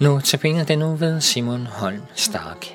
Nu tabiner den nu ved Simon Holm Stark.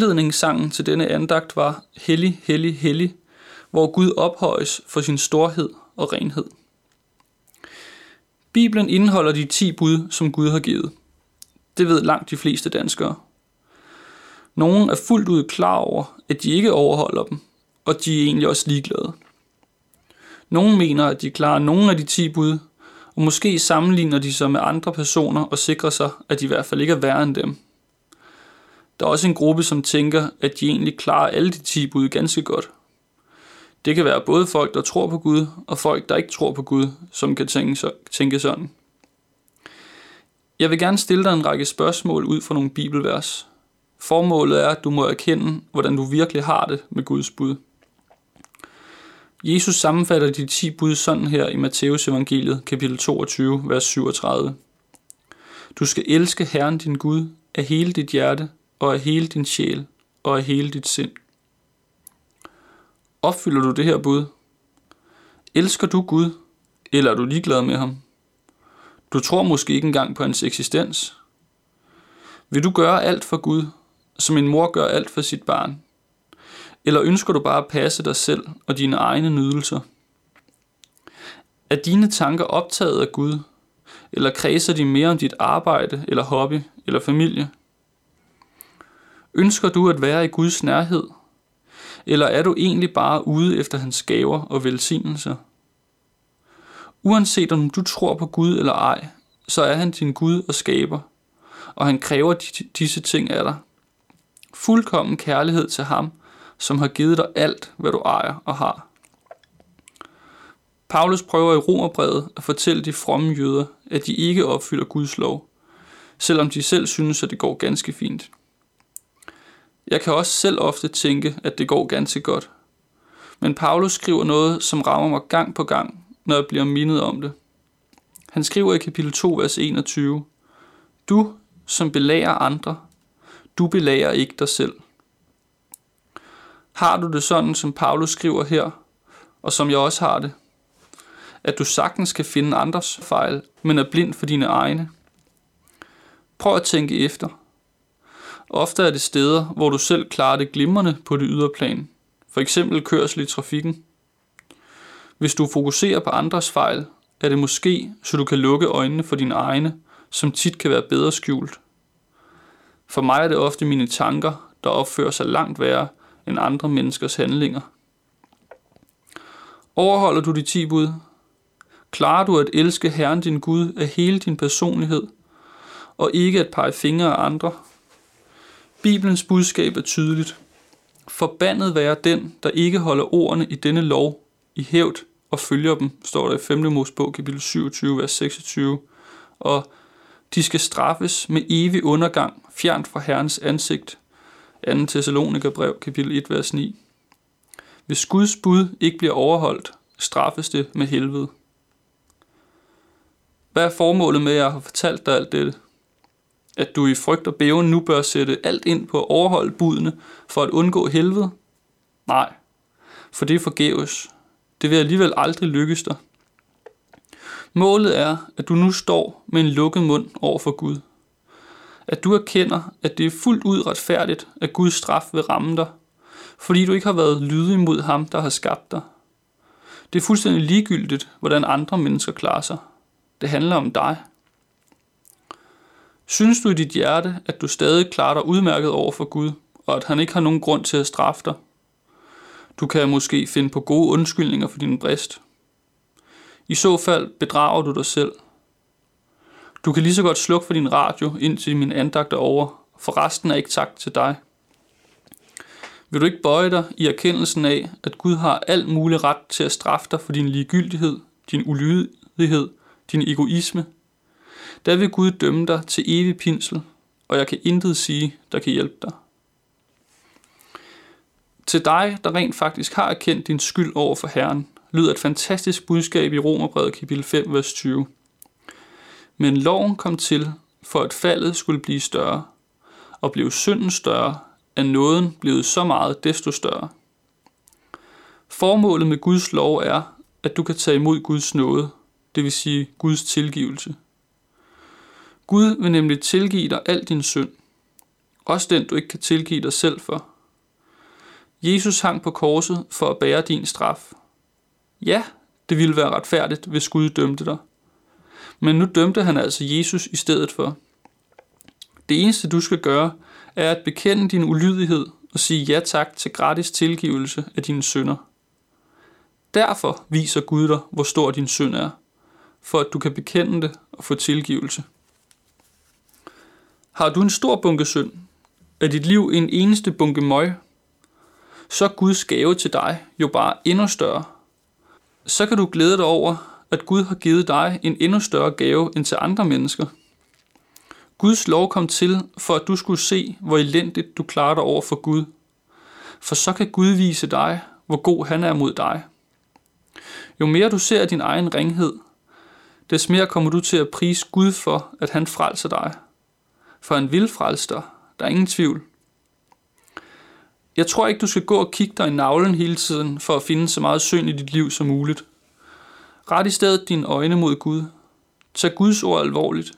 Indledningssangen til denne andagt var Hellig, Hellig, Hellig, hvor Gud ophøjes for sin storhed og renhed. Bibelen indeholder de ti bud, som Gud har givet. Det ved langt de fleste danskere. Nogle er fuldt ud klar over, at de ikke overholder dem, og de er egentlig også ligeglade. Nogle mener, at de klarer nogle af de 10 bud, og måske sammenligner de sig med andre personer og sikrer sig, at de i hvert fald ikke er værre end dem. Der er også en gruppe, som tænker, at de egentlig klarer alle de 10 bud ganske godt. Det kan være både folk, der tror på Gud, og folk, der ikke tror på Gud, som kan tænke sådan. Jeg vil gerne stille dig en række spørgsmål ud fra nogle bibelvers. Formålet er, at du må erkende, hvordan du virkelig har det med Guds bud. Jesus sammenfatter de 10 bud sådan her i Matteus evangeliet, kapitel 22, vers 37. Du skal elske Herren din Gud af hele dit hjerte, og af hele din sjæl, og af hele dit sind. Opfylder du det her bud? Elsker du Gud, eller er du ligeglad med ham? Du tror måske ikke engang på hans eksistens. Vil du gøre alt for Gud, som en mor gør alt for sit barn? Eller ønsker du bare at passe dig selv og dine egne nydelser? Er dine tanker optaget af Gud, eller kredser de mere om dit arbejde, eller hobby, eller familie? Ønsker du at være i Guds nærhed, eller er du egentlig bare ude efter hans gaver og velsignelser? Uanset om du tror på Gud eller ej, så er han din Gud og skaber, og han kræver disse ting af dig. Fuldkommen kærlighed til ham, som har givet dig alt, hvad du ejer og har. Paulus prøver i Romerbrevet at fortælle de fromme jøder, at de ikke opfylder Guds lov, selvom de selv synes, at det går ganske fint. Jeg kan også selv ofte tænke, at det går ganske godt. Men Paulus skriver noget, som rammer mig gang på gang, når jeg bliver mindet om det. Han skriver i kapitel 2, vers 21, Du, som belager andre, du belager ikke dig selv. Har du det sådan, som Paulus skriver her, og som jeg også har det, at du sagtens kan finde andres fejl, men er blind for dine egne? Prøv at tænke efter. Ofte er det steder, hvor du selv klarer det glimrende på det ydre plan, for eksempel kørsel i trafikken. Hvis du fokuserer på andres fejl, er det måske, så du kan lukke øjnene for dine egne, som tit kan være bedre skjult. For mig er det ofte mine tanker, der opfører sig langt værre end andre menneskers handlinger. Overholder du de ti bud? Klarer du at elske Herren din Gud af hele din personlighed, og ikke at pege fingre af andre? Bibelens budskab er tydeligt. Forbandet være den, der ikke holder ordene i denne lov i hævd og følger dem, står der i 5. Mosebog kapitel 27, vers 26. Og de skal straffes med evig undergang, fjernt fra Herrens ansigt. 2. Thessalonikerbrev, kapitel 1, vers 9. Hvis Guds bud ikke bliver overholdt, straffes det med helvede. Hvad er formålet med, at jeg har fortalt dig alt dette? At du i frygt og bæven nu bør sætte alt ind på at overholde budene for at undgå helvede? Nej, for det er forgæves. Det vil alligevel aldrig lykkes dig. Målet er, at du nu står med en lukket mund over for Gud. At du erkender, at det er fuldt ud retfærdigt, at Guds straf vil ramme dig, fordi du ikke har været lydig mod ham, der har skabt dig. Det er fuldstændig ligegyldigt, hvordan andre mennesker klarer sig. Det handler om dig. Synes du i dit hjerte, at du stadig klarer dig udmærket over for Gud, og at han ikke har nogen grund til at straffe dig? Du kan måske finde på gode undskyldninger for din brist. I så fald bedrager du dig selv. Du kan lige så godt slukke for din radio, indtil min andagt er over, for resten er ikke tak til dig. Vil du ikke bøje dig i erkendelsen af, at Gud har al mulig ret til at straffe dig for din ligegyldighed, din ulydighed, din egoisme? Der vil Gud dømme dig til evig pinsel, og jeg kan intet sige, der kan hjælpe dig. Til dig, der rent faktisk har erkendt din skyld over for Herren, lyder et fantastisk budskab i Romerbrevet kapitel 5, vers 20. Men loven kom til, for at faldet skulle blive større, og blev synden større, er nåden blevet så meget desto større. Formålet med Guds lov er, at du kan tage imod Guds nåde, det vil sige Guds tilgivelse. Gud vil nemlig tilgive dig al din synd, også den du ikke kan tilgive dig selv for. Jesus hang på korset for at bære din straf. Ja, det ville være retfærdigt, hvis Gud dømte dig. Men nu dømte han altså Jesus i stedet for. Det eneste du skal gøre, er at bekende din ulydighed og sige ja tak til gratis tilgivelse af dine synder. Derfor viser Gud dig, hvor stor din synd er, for at du kan bekende det og få tilgivelse. Har du en stor bunke synd? Er dit liv en eneste bunke møg? Så er Guds gave til dig jo bare endnu større. Så kan du glæde dig over, at Gud har givet dig en endnu større gave end til andre mennesker. Guds lov kom til, for at du skulle se, hvor elendigt du klarer dig over for Gud. For så kan Gud vise dig, hvor god han er mod dig. Jo mere du ser din egen ringhed, des mere kommer du til at prise Gud for, at han frelser dig. For en vildfrelster. Der er ingen tvivl. Jeg tror ikke, du skal gå og kigge dig i navlen hele tiden, for at finde så meget synd i dit liv som muligt. Ret i stedet dine øjne mod Gud. Tag Guds ord alvorligt.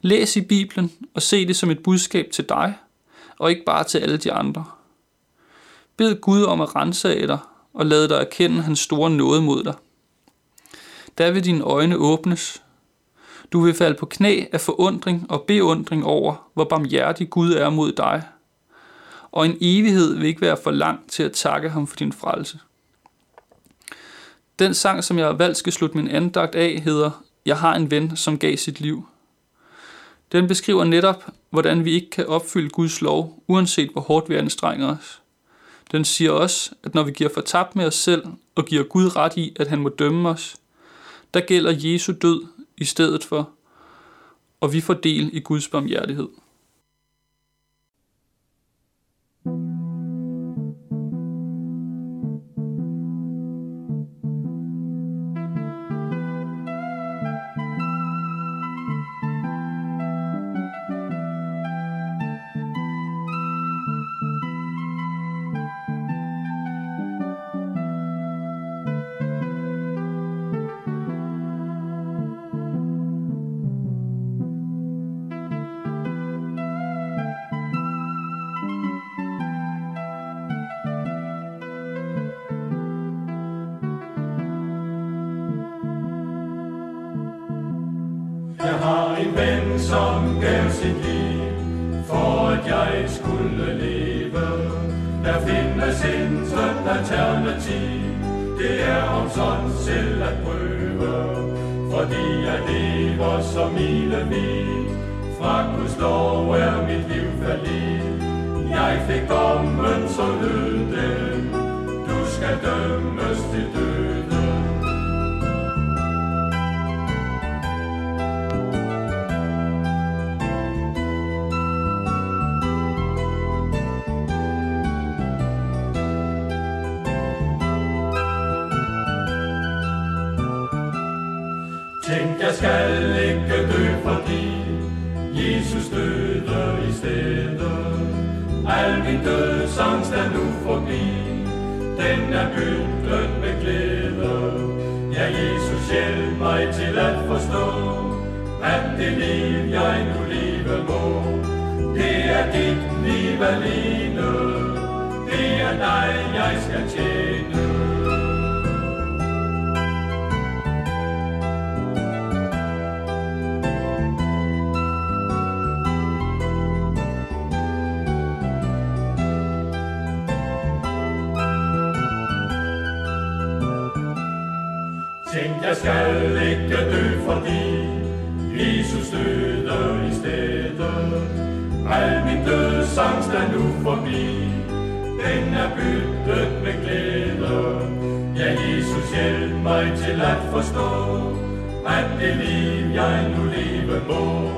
Læs i Bibelen og se det som et budskab til dig, og ikke bare til alle de andre. Bed Gud om at rense af dig og lade dig erkende hans store nåde mod dig. Der vil dine øjne åbnes. Du vil falde på knæ af forundring og beundring over, hvor barmhjertig Gud er mod dig. Og en evighed vil ikke være for lang til at takke ham for din frelse. Den sang, som jeg har valgt skal slutte min andagt af, hedder Jeg har en ven, som gav sit liv. Den beskriver netop, hvordan vi ikke kan opfylde Guds lov, uanset hvor hårdt vi anstrenger os. Den siger også, at når vi giver fortabt med os selv og giver Gud ret i, at han må dømme os, der gælder Jesu død i stedet for, og vi får del i Guds barmhjertighed. Jeg har en ven, som gav sit liv, for at jeg skulle leve. Der findes intet alternativ, det er om sådan selv at prøve. Fordi jeg lever som milevid, fra Guds lov er mit liv fallit. Jeg fik dommen, så lød den, du skal dømmes til døden. Skal ikke dø, fordi Jesus døde i stedet. Al min dødsangst er nu forbi, den er byttet med glæde. Ja, Jesus hjælp mig til at forstå, at det liv, jeg nu leve må, det er dit liv alene. Det er dig, jeg skal tjene. Tænk, jeg skal ikke dø, fordi Jesus døde i stedet. Al min dødsangst er nu forbi, den er byttet med glæde. Ja, Jesus hjælp mig til at forstå, at det liv, jeg nu leve må,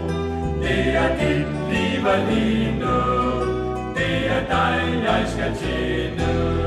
det er dit liv alene. Det er dig, jeg skal tjene.